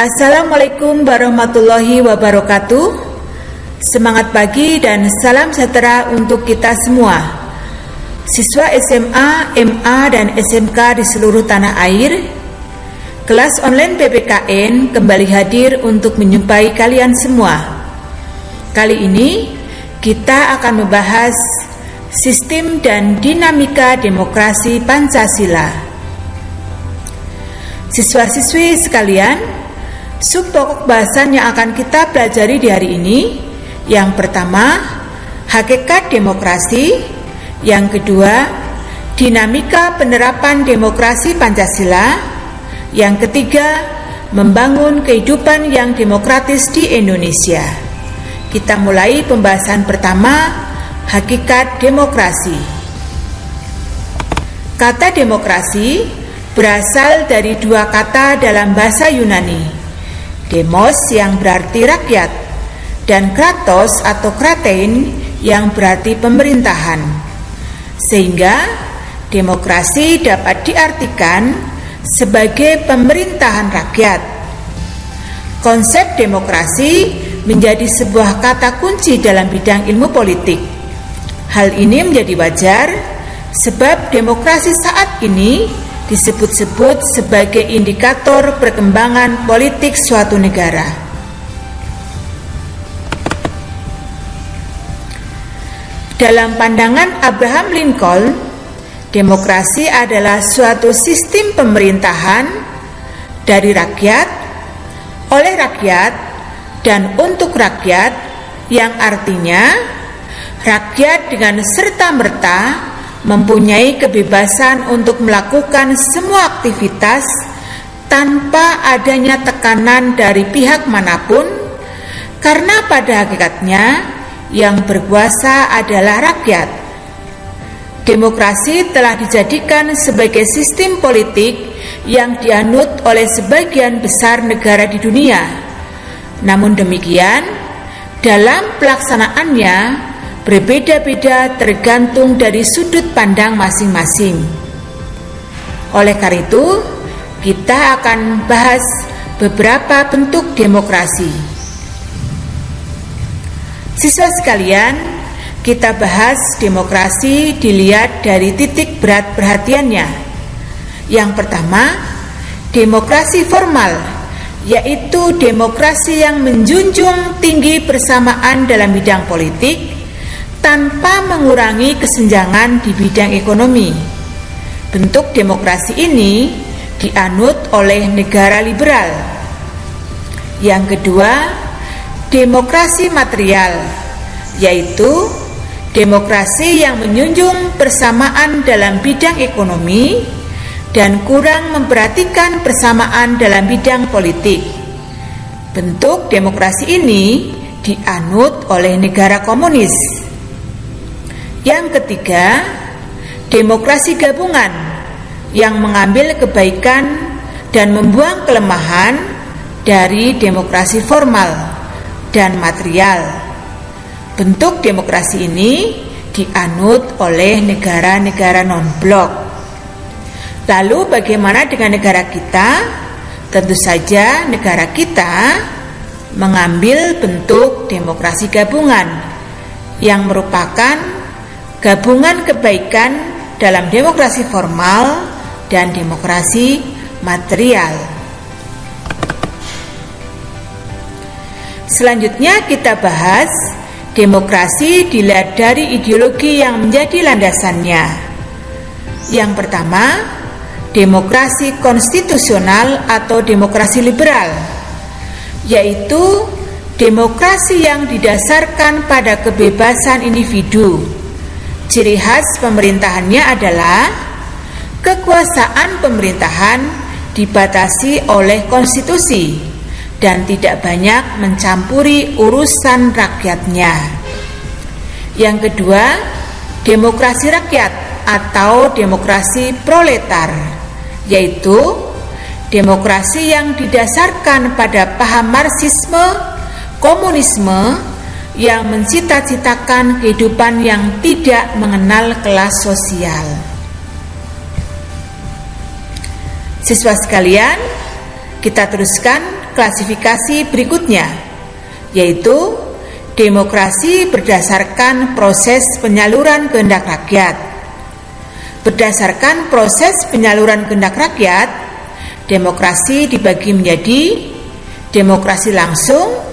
Assalamualaikum warahmatullahi wabarakatuh. Semangat pagi dan salam sejahtera untuk kita semua. Siswa SMA, MA, dan SMK di seluruh tanah air, kelas online PPKN kembali hadir untuk menyumpai kalian semua. Kali ini kita akan membahas sistem dan dinamika demokrasi Pancasila. Siswa-siswi sekalian, Subpokok bahasan yang akan kita pelajari di hari ini yang pertama, hakikat demokrasi, yang kedua, dinamika penerapan demokrasi Pancasila, yang ketiga, membangun kehidupan yang demokratis di Indonesia. Kita mulai pembahasan pertama, hakikat demokrasi. Kata demokrasi berasal dari dua kata dalam bahasa Yunani, Demos yang berarti rakyat dan kratos atau kratein yang berarti pemerintahan. Sehingga demokrasi dapat diartikan sebagai pemerintahan rakyat. Konsep demokrasi menjadi sebuah kata kunci dalam bidang ilmu politik. Hal ini menjadi wajar sebab demokrasi saat ini disebut-sebut sebagai indikator perkembangan politik suatu negara. Dalam pandangan Abraham Lincoln, demokrasi adalah suatu sistem pemerintahan dari rakyat, oleh rakyat, dan untuk rakyat, yang artinya rakyat dengan serta-merta mempunyai kebebasan untuk melakukan semua aktivitas tanpa adanya tekanan dari pihak mana pun, karena pada hakikatnya yang berkuasa adalah rakyat. Demokrasi telah dijadikan sebagai sistem politik yang dianut oleh sebagian besar negara di dunia. Namun demikian, dalam pelaksanaannya berbeda-beda tergantung dari sudut pandang masing-masing. Oleh karena itu, kita akan bahas beberapa bentuk demokrasi. Siswa sekalian, kita bahas demokrasi dilihat dari titik berat perhatiannya. Yang pertama, demokrasi formal, yaitu demokrasi yang menjunjung tinggi persamaan dalam bidang politik tanpa mengurangi kesenjangan di bidang ekonomi. Bentuk demokrasi ini dianut oleh negara liberal. Yang kedua, demokrasi material, yaitu demokrasi yang menjunjung persamaan dalam bidang ekonomi dan kurang memperhatikan persamaan dalam bidang politik. Bentuk demokrasi ini dianut oleh negara komunis yang ketiga, demokrasi gabungan yang mengambil kebaikan dan membuang kelemahan dari demokrasi formal dan material. Bentuk demokrasi ini dianut oleh negara-negara non-blok. Lalu bagaimana dengan negara kita? Tentu saja negara kita mengambil bentuk demokrasi gabungan yang merupakan gabungan kebaikan dalam demokrasi formal dan demokrasi material. Selanjutnya kita bahas demokrasi dilihat dari ideologi yang menjadi landasannya. Yang pertama, demokrasi konstitusional atau demokrasi liberal, yaitu demokrasi yang didasarkan pada kebebasan individu Ciri khas pemerintahannya adalah kekuasaan pemerintahan dibatasi oleh konstitusi dan tidak banyak mencampuri urusan rakyatnya. Yang kedua, demokrasi rakyat atau demokrasi proletar, yaitu demokrasi yang didasarkan pada paham marxisme, komunisme, yang mencita-citakan kehidupan yang tidak mengenal kelas sosial. Siswa sekalian, kita teruskan klasifikasi berikutnya, yaitu demokrasi berdasarkan proses penyaluran kehendak rakyat. Berdasarkan proses penyaluran kehendak rakyat, demokrasi dibagi menjadi demokrasi langsung,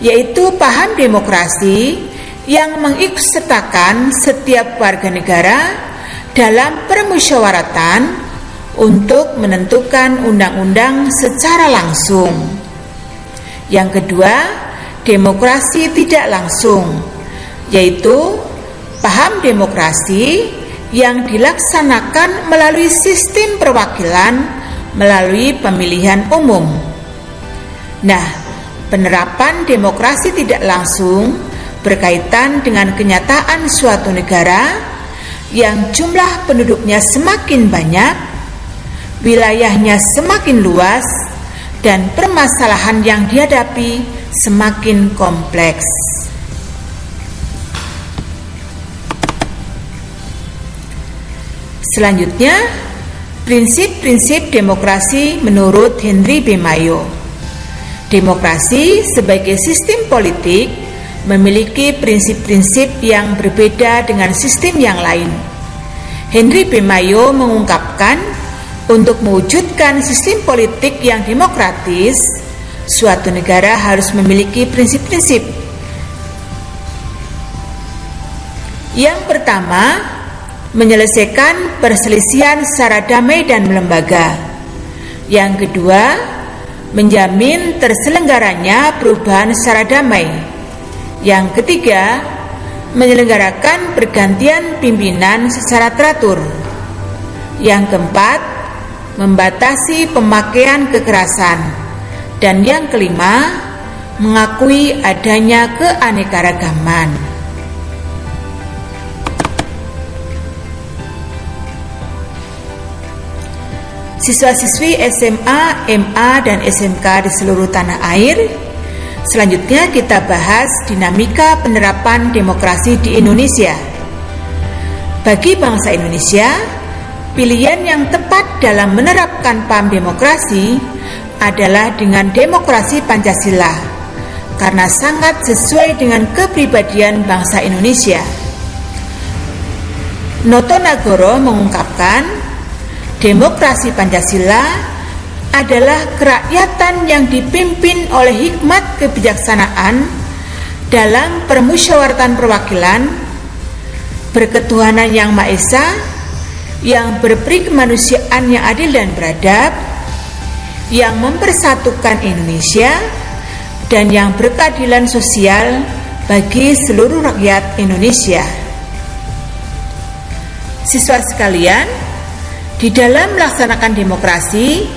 yaitu paham demokrasi yang mengikutsertakan setiap warga negara dalam permusyawaratan untuk menentukan undang-undang secara langsung. Yang kedua, demokrasi tidak langsung, yaitu paham demokrasi yang dilaksanakan melalui sistem perwakilan melalui pemilihan umum. Nah, penerapan demokrasi tidak langsung berkaitan dengan kenyataan suatu negara yang jumlah penduduknya semakin banyak wilayahnya semakin luas dan permasalahan yang dihadapi semakin kompleks. Selanjutnya, prinsip-prinsip demokrasi menurut Henry B. Mayo. Demokrasi sebagai sistem politik memiliki prinsip-prinsip yang berbeda dengan sistem yang lain. Henry B. Mayo mengungkapkan untuk mewujudkan sistem politik yang demokratis, suatu negara harus memiliki prinsip-prinsip. Yang pertama, menyelesaikan perselisihan secara damai dan lembaga. Yang kedua, menjamin terselenggaranya perubahan secara damai. Yang ketiga, menyelenggarakan pergantian pimpinan secara teratur. Yang keempat, membatasi pemakaian kekerasan, dan yang kelima, mengakui adanya keanekaragaman. Siswa-siswi SMA, MA, dan SMK di seluruh tanah air Selanjutnya kita bahas dinamika penerapan demokrasi di Indonesia. Bagi bangsa Indonesia, Pilihan yang tepat dalam menerapkan paham demokrasi adalah dengan demokrasi Pancasila karena sangat sesuai dengan kepribadian bangsa Indonesia. Noto Nagoro mengungkapkan, demokrasi Pancasila adalah kerakyatan yang dipimpin oleh hikmat kebijaksanaan dalam permusyawaratan perwakilan, berketuhanan yang Maha Esa, yang berperi kemanusiaan yang adil dan beradab, yang mempersatukan Indonesia, dan yang berkeadilan sosial bagi seluruh rakyat Indonesia. Siswa sekalian, di dalam melaksanakan demokrasi,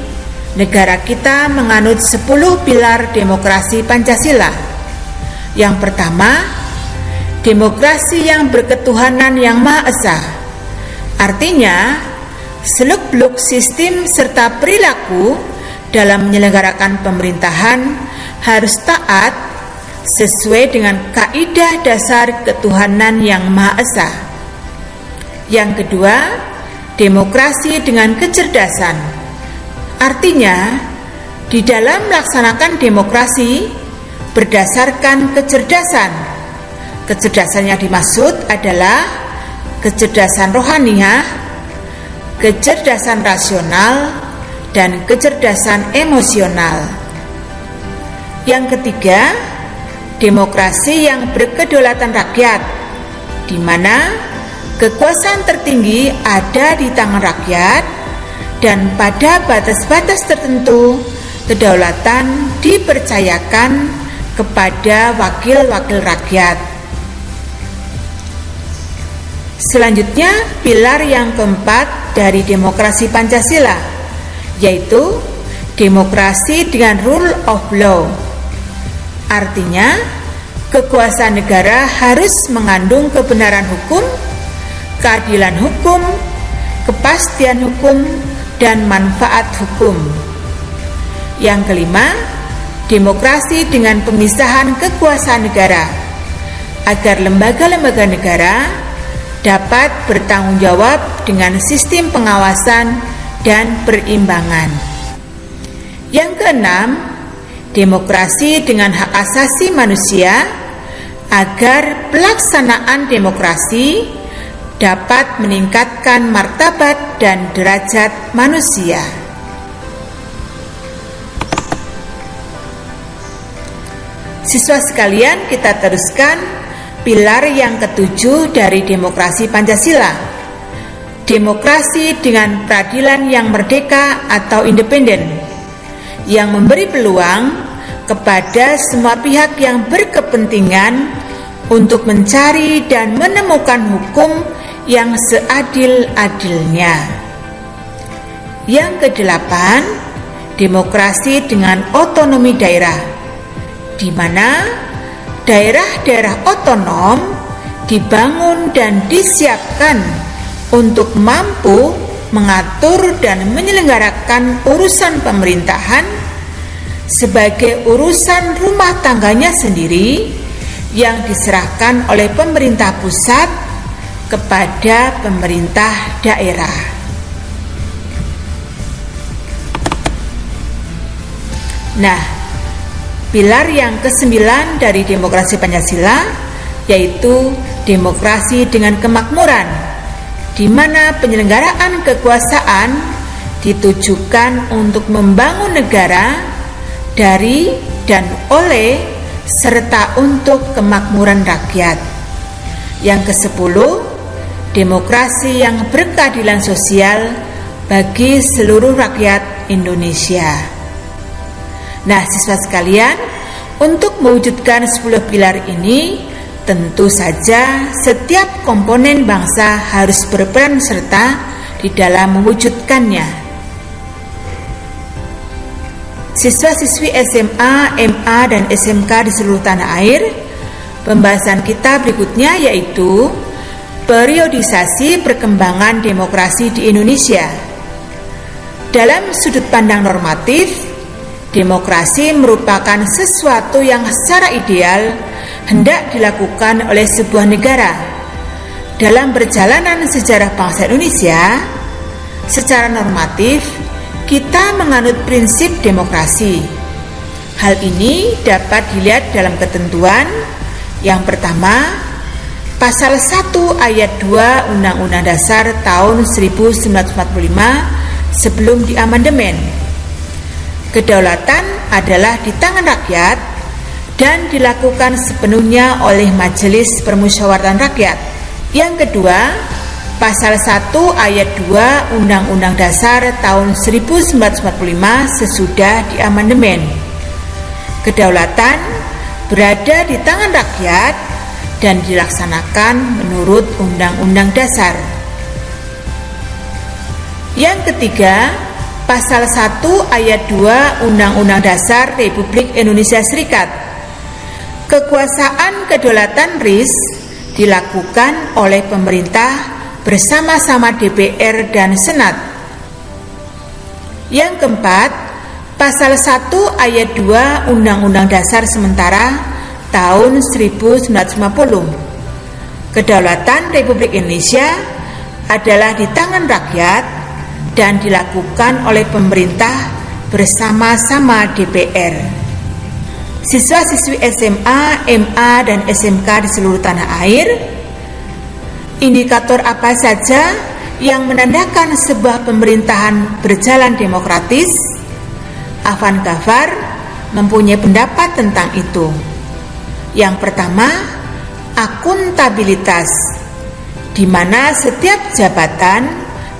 negara kita menganut 10 pilar demokrasi Pancasila. Yang pertama, demokrasi yang berketuhanan yang Maha Esa Artinya, seluk-beluk sistem serta perilaku dalam menyelenggarakan pemerintahan harus taat sesuai dengan kaidah dasar ketuhanan yang Maha Esa. Yang kedua, demokrasi dengan kecerdasan. Artinya, di dalam melaksanakan demokrasi berdasarkan kecerdasan. Kecerdasan yang dimaksud adalah kecerdasan rohaniah, kecerdasan rasional, dan kecerdasan emosional. Yang ketiga, demokrasi yang berkedaulatan rakyat, di mana kekuasaan tertinggi ada di tangan rakyat dan pada batas-batas tertentu kedaulatan dipercayakan kepada wakil-wakil rakyat. Selanjutnya, pilar yang keempat dari demokrasi Pancasila, yaitu demokrasi dengan rule of law. Artinya, kekuasaan negara harus mengandung kebenaran hukum, keadilan hukum, kepastian hukum, dan manfaat hukum. Yang kelima, demokrasi dengan pemisahan kekuasaan negara agar lembaga-lembaga negara dapat bertanggung jawab dengan sistem pengawasan dan perimbangan. Yang keenam, demokrasi dengan hak asasi manusia agar pelaksanaan demokrasi dapat meningkatkan martabat dan derajat manusia. Siswa sekalian, kita teruskan pilar yang ketujuh dari demokrasi Pancasila. Demokrasi dengan peradilan yang merdeka atau independen yang memberi peluang kepada semua pihak yang berkepentingan untuk mencari dan menemukan hukum yang seadil-adilnya. Yang kedelapan, demokrasi dengan otonomi daerah, di mana daerah-daerah otonom dibangun dan disiapkan untuk mampu mengatur dan menyelenggarakan urusan pemerintahan sebagai urusan rumah tangganya sendiri yang diserahkan oleh pemerintah pusat kepada pemerintah daerah. Nah, pilar yang kesembilan dari demokrasi Pancasila yaitu demokrasi dengan kemakmuran di mana penyelenggaraan kekuasaan ditujukan untuk membangun negara dari dan oleh serta untuk kemakmuran rakyat. Yang kesepuluh, demokrasi yang berkeadilan sosial bagi seluruh rakyat Indonesia. Nah, siswa sekalian, untuk mewujudkan 10 pilar ini, Tentu saja, setiap komponen bangsa harus berperan serta di dalam mewujudkannya. Siswa-siswi SMA, MA, dan SMK di seluruh tanah air, pembahasan kita berikutnya yaitu periodisasi perkembangan demokrasi di Indonesia. Dalam sudut pandang normatif, demokrasi merupakan sesuatu yang secara ideal hendak dilakukan oleh sebuah negara. Dalam perjalanan sejarah bangsa Indonesia, secara normatif kita menganut prinsip demokrasi. Hal ini dapat dilihat dalam ketentuan yang pertama, pasal 1 ayat 2 Undang-Undang Dasar tahun 1945 sebelum diamandemen. Kedaulatan adalah di tangan rakyat dan dilakukan sepenuhnya oleh Majelis Permusyawaratan Rakyat. Yang kedua, pasal 1 ayat 2 Undang-Undang Dasar tahun 1945 sesudah diamandemen. Kedaulatan berada di tangan rakyat dan dilaksanakan menurut Undang-Undang Dasar. Yang ketiga, pasal 1 ayat 2 Undang-Undang Dasar Republik Indonesia Serikat Kekuasaan kedaulatan RIS dilakukan oleh pemerintah bersama-sama DPR dan Senat. Yang keempat, pasal 1 ayat 2 Undang-Undang Dasar sementara tahun 1950. Kedaulatan Republik Indonesia adalah di tangan rakyat dan dilakukan oleh pemerintah bersama-sama DPR. Siswa-siswi SMA, MA, dan SMK di seluruh tanah air, indikator apa saja yang menandakan sebuah pemerintahan berjalan demokratis? Afan Gafar mempunyai pendapat tentang itu. Yang pertama, akuntabilitas, di mana setiap jabatan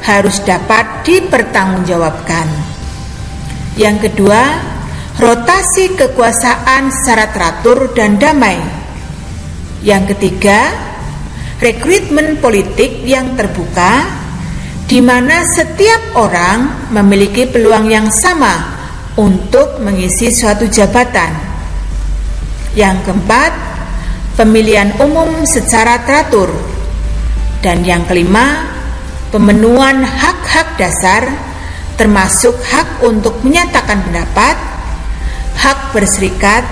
harus dapat dipertanggungjawabkan. Yang kedua, rotasi kekuasaan secara teratur dan damai. Yang ketiga, rekrutmen politik yang terbuka, di mana setiap orang memiliki peluang yang sama untuk mengisi suatu jabatan. Yang keempat, pemilihan umum secara teratur. Dan yang kelima, pemenuhan hak-hak dasar termasuk hak untuk menyatakan pendapat, hak berserikat,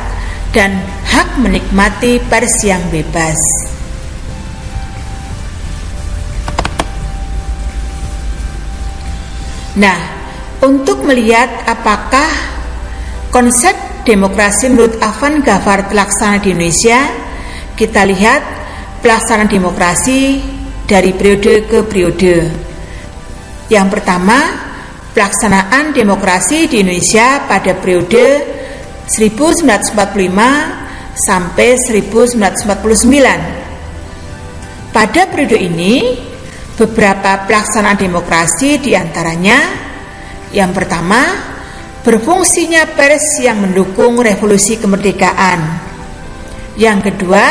dan hak menikmati pers yang bebas. Nah, untuk melihat apakah konsep demokrasi menurut Afan Gafar terlaksana di Indonesia, kita lihat pelaksanaan demokrasi dari periode ke periode. Yang pertama, pelaksanaan demokrasi di Indonesia pada periode 1945 sampai 1949. Pada periode ini, beberapa pelaksanaan demokrasi di antaranya yang pertama, berfungsinya pers yang mendukung revolusi kemerdekaan. Yang kedua,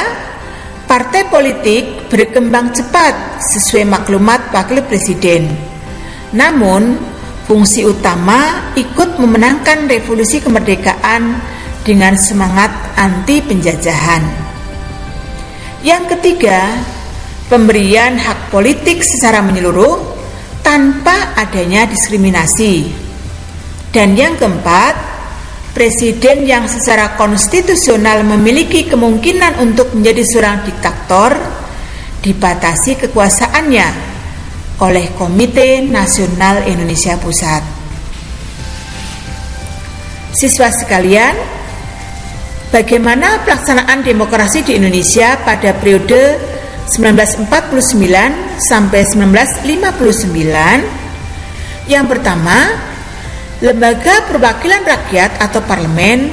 partai politik berkembang cepat sesuai maklumat Wakil Presiden. Namun, fungsi utama ikut memenangkan revolusi kemerdekaan dengan semangat anti penjajahan. Yang ketiga, pemberian hak politik secara menyeluruh tanpa adanya diskriminasi. Dan yang keempat, presiden yang secara konstitusional memiliki kemungkinan untuk menjadi seorang diktator dibatasi kekuasaannya oleh Komite Nasional Indonesia Pusat. Siswa sekalian, bagaimana pelaksanaan demokrasi di Indonesia pada periode 1949 sampai 1959. Yang pertama, lembaga perwakilan rakyat atau parlemen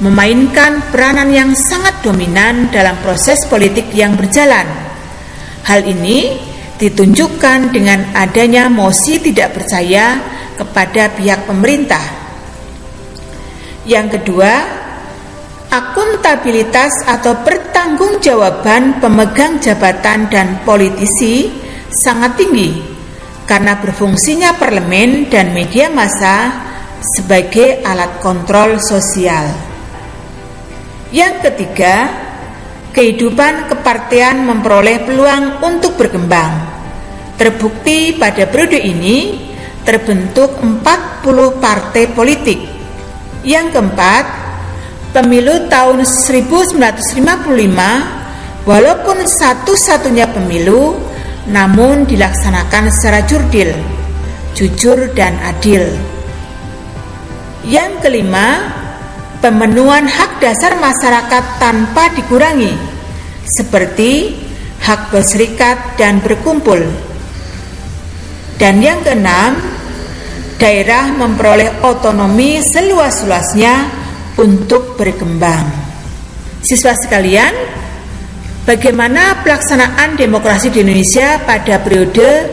memainkan peranan yang sangat dominan dalam proses politik yang berjalan. Hal ini ditunjukkan dengan adanya mosi tidak percaya kepada pihak pemerintah. Yang kedua, akuntabilitas atau pertanggungjawaban pemegang jabatan dan politisi sangat tinggi karena berfungsinya parlemen dan media massa sebagai alat kontrol sosial. Yang ketiga, kehidupan kepartean memperoleh peluang untuk berkembang. Terbukti pada periode ini terbentuk 40 partai politik. Yang keempat, pemilu tahun 1955 walaupun satu-satunya pemilu namun dilaksanakan secara jurdil, jujur dan adil. Yang kelima, pemenuhan hak dasar masyarakat tanpa dikurangi, seperti hak berserikat dan berkumpul. Dan yang keenam, daerah memperoleh otonomi seluas-luasnya untuk berkembang. Siswa sekalian, bagaimana pelaksanaan demokrasi di Indonesia pada periode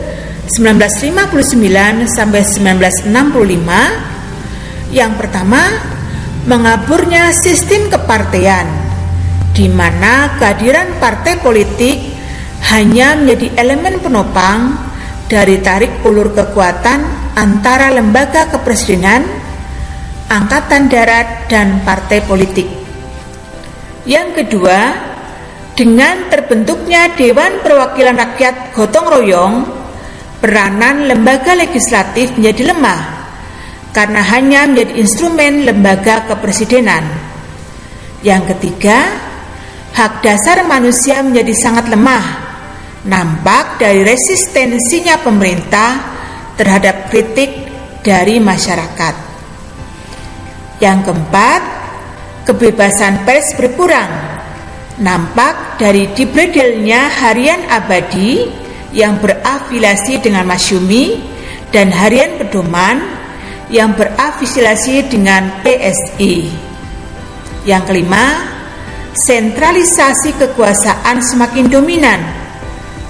1959 sampai 1965? Yang pertama, mengaburnya sistem kepartean di mana kehadiran partai politik hanya menjadi elemen penopang dari tarik ulur kekuatan antara lembaga kepresidenan angkatan darat, dan partai politik. Yang kedua, dengan terbentuknya Dewan Perwakilan Rakyat Gotong Royong, peranan lembaga legislatif menjadi lemah karena hanya menjadi instrumen lembaga kepresidenan. Yang ketiga, hak dasar manusia menjadi sangat lemah, nampak dari resistensinya pemerintah terhadap kritik dari masyarakat. Yang keempat, kebebasan pers berkurang. Nampak dari dibredelnya harian abadi yang berafiliasi dengan Masyumi dan harian pedoman yang berafiliasi dengan PSI. Yang kelima, sentralisasi kekuasaan semakin dominan,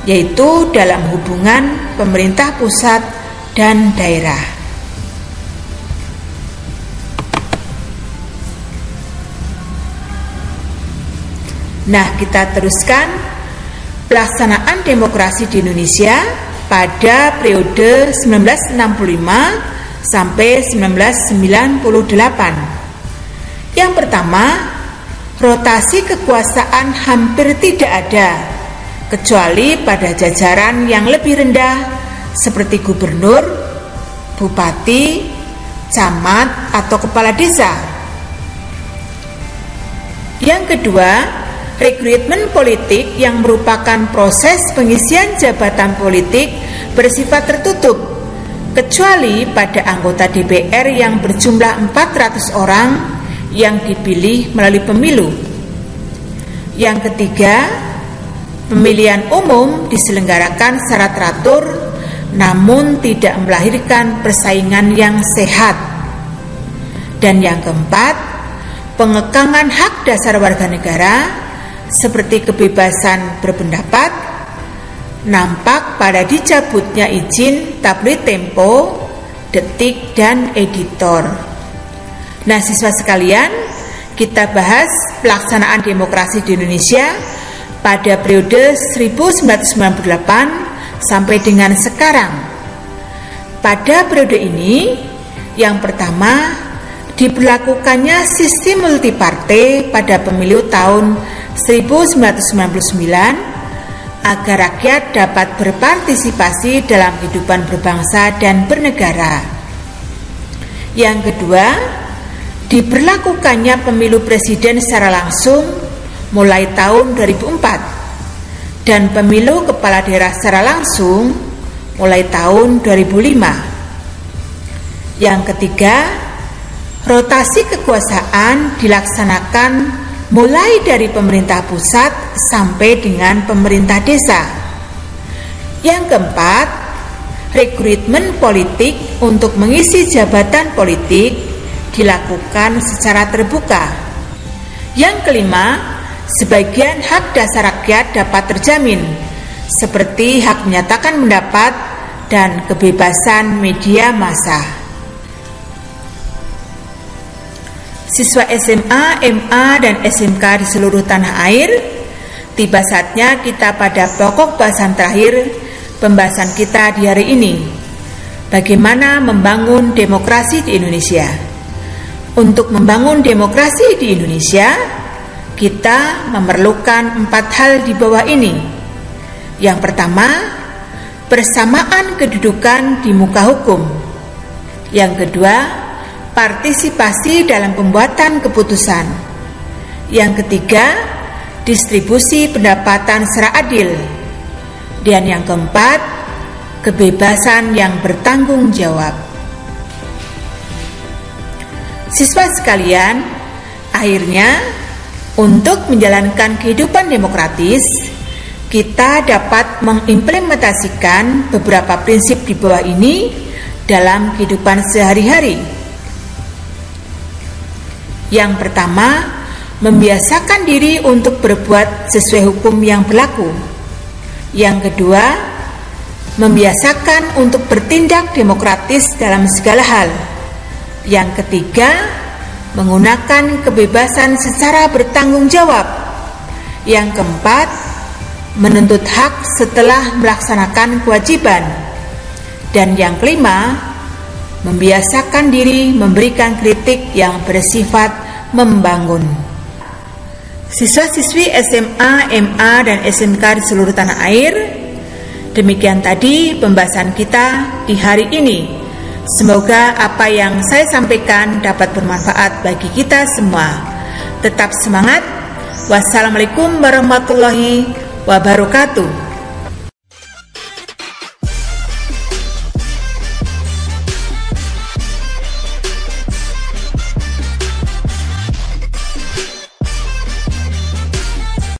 yaitu dalam hubungan pemerintah pusat dan daerah. Nah, kita teruskan pelaksanaan demokrasi di Indonesia pada periode 1965 sampai 1998. Yang pertama, rotasi kekuasaan hampir tidak ada kecuali pada jajaran yang lebih rendah seperti gubernur, bupati, camat, atau kepala desa. Yang kedua, rekrutmen politik yang merupakan proses pengisian jabatan politik bersifat tertutup kecuali pada anggota DPR yang berjumlah 400 orang yang dipilih melalui pemilu. Yang ketiga, pemilihan umum diselenggarakan secara teratur namun tidak melahirkan persaingan yang sehat. Dan yang keempat, pengekangan hak dasar warga negara seperti kebebasan berpendapat nampak pada dicabutnya izin tabloid Tempo, Detik dan Editor. Nah, siswa sekalian, kita bahas pelaksanaan demokrasi di Indonesia pada periode 1998 sampai dengan sekarang. Pada periode ini, yang pertama diberlakukannya sistem multipartai pada pemilu tahun 1999 agar rakyat dapat berpartisipasi dalam kehidupan berbangsa dan bernegara. Yang kedua, diberlakukannya pemilu presiden secara langsung mulai tahun 2004 dan pemilu kepala daerah secara langsung mulai tahun 2005. Yang ketiga, rotasi kekuasaan dilaksanakan mulai dari pemerintah pusat sampai dengan pemerintah desa. Yang keempat, rekrutmen politik untuk mengisi jabatan politik dilakukan secara terbuka. Yang kelima, sebagian hak dasar rakyat dapat terjamin, seperti hak menyatakan pendapat dan kebebasan media massa. Siswa SMA, MA, dan SMK di seluruh tanah air, tiba saatnya kita pada pokok bahasan terakhir pembahasan kita di hari ini. Bagaimana membangun demokrasi di Indonesia? Untuk membangun demokrasi di Indonesia, kita memerlukan empat hal di bawah ini. Yang pertama, persamaan kedudukan di muka hukum. Yang kedua, partisipasi dalam pembuatan keputusan. Yang ketiga, distribusi pendapatan secara adil. Dan yang keempat, kebebasan yang bertanggung jawab. Siswa sekalian, akhirnya untuk menjalankan kehidupan demokratis, kita dapat mengimplementasikan beberapa prinsip di bawah ini dalam kehidupan sehari-hari. Yang pertama, membiasakan diri untuk berbuat sesuai hukum yang berlaku. Yang kedua, membiasakan untuk bertindak demokratis dalam segala hal. Yang ketiga, menggunakan kebebasan secara bertanggung jawab. Yang keempat, menuntut hak setelah melaksanakan kewajiban. Dan yang kelima, membiasakan diri memberikan kritik yang bersifat membangun. Siswa-siswi SMA, MA, dan SMK di seluruh tanah air, demikian tadi pembahasan kita di hari ini. Semoga apa yang saya sampaikan dapat bermanfaat bagi kita semua. Tetap semangat. Wassalamualaikum warahmatullahi wabarakatuh.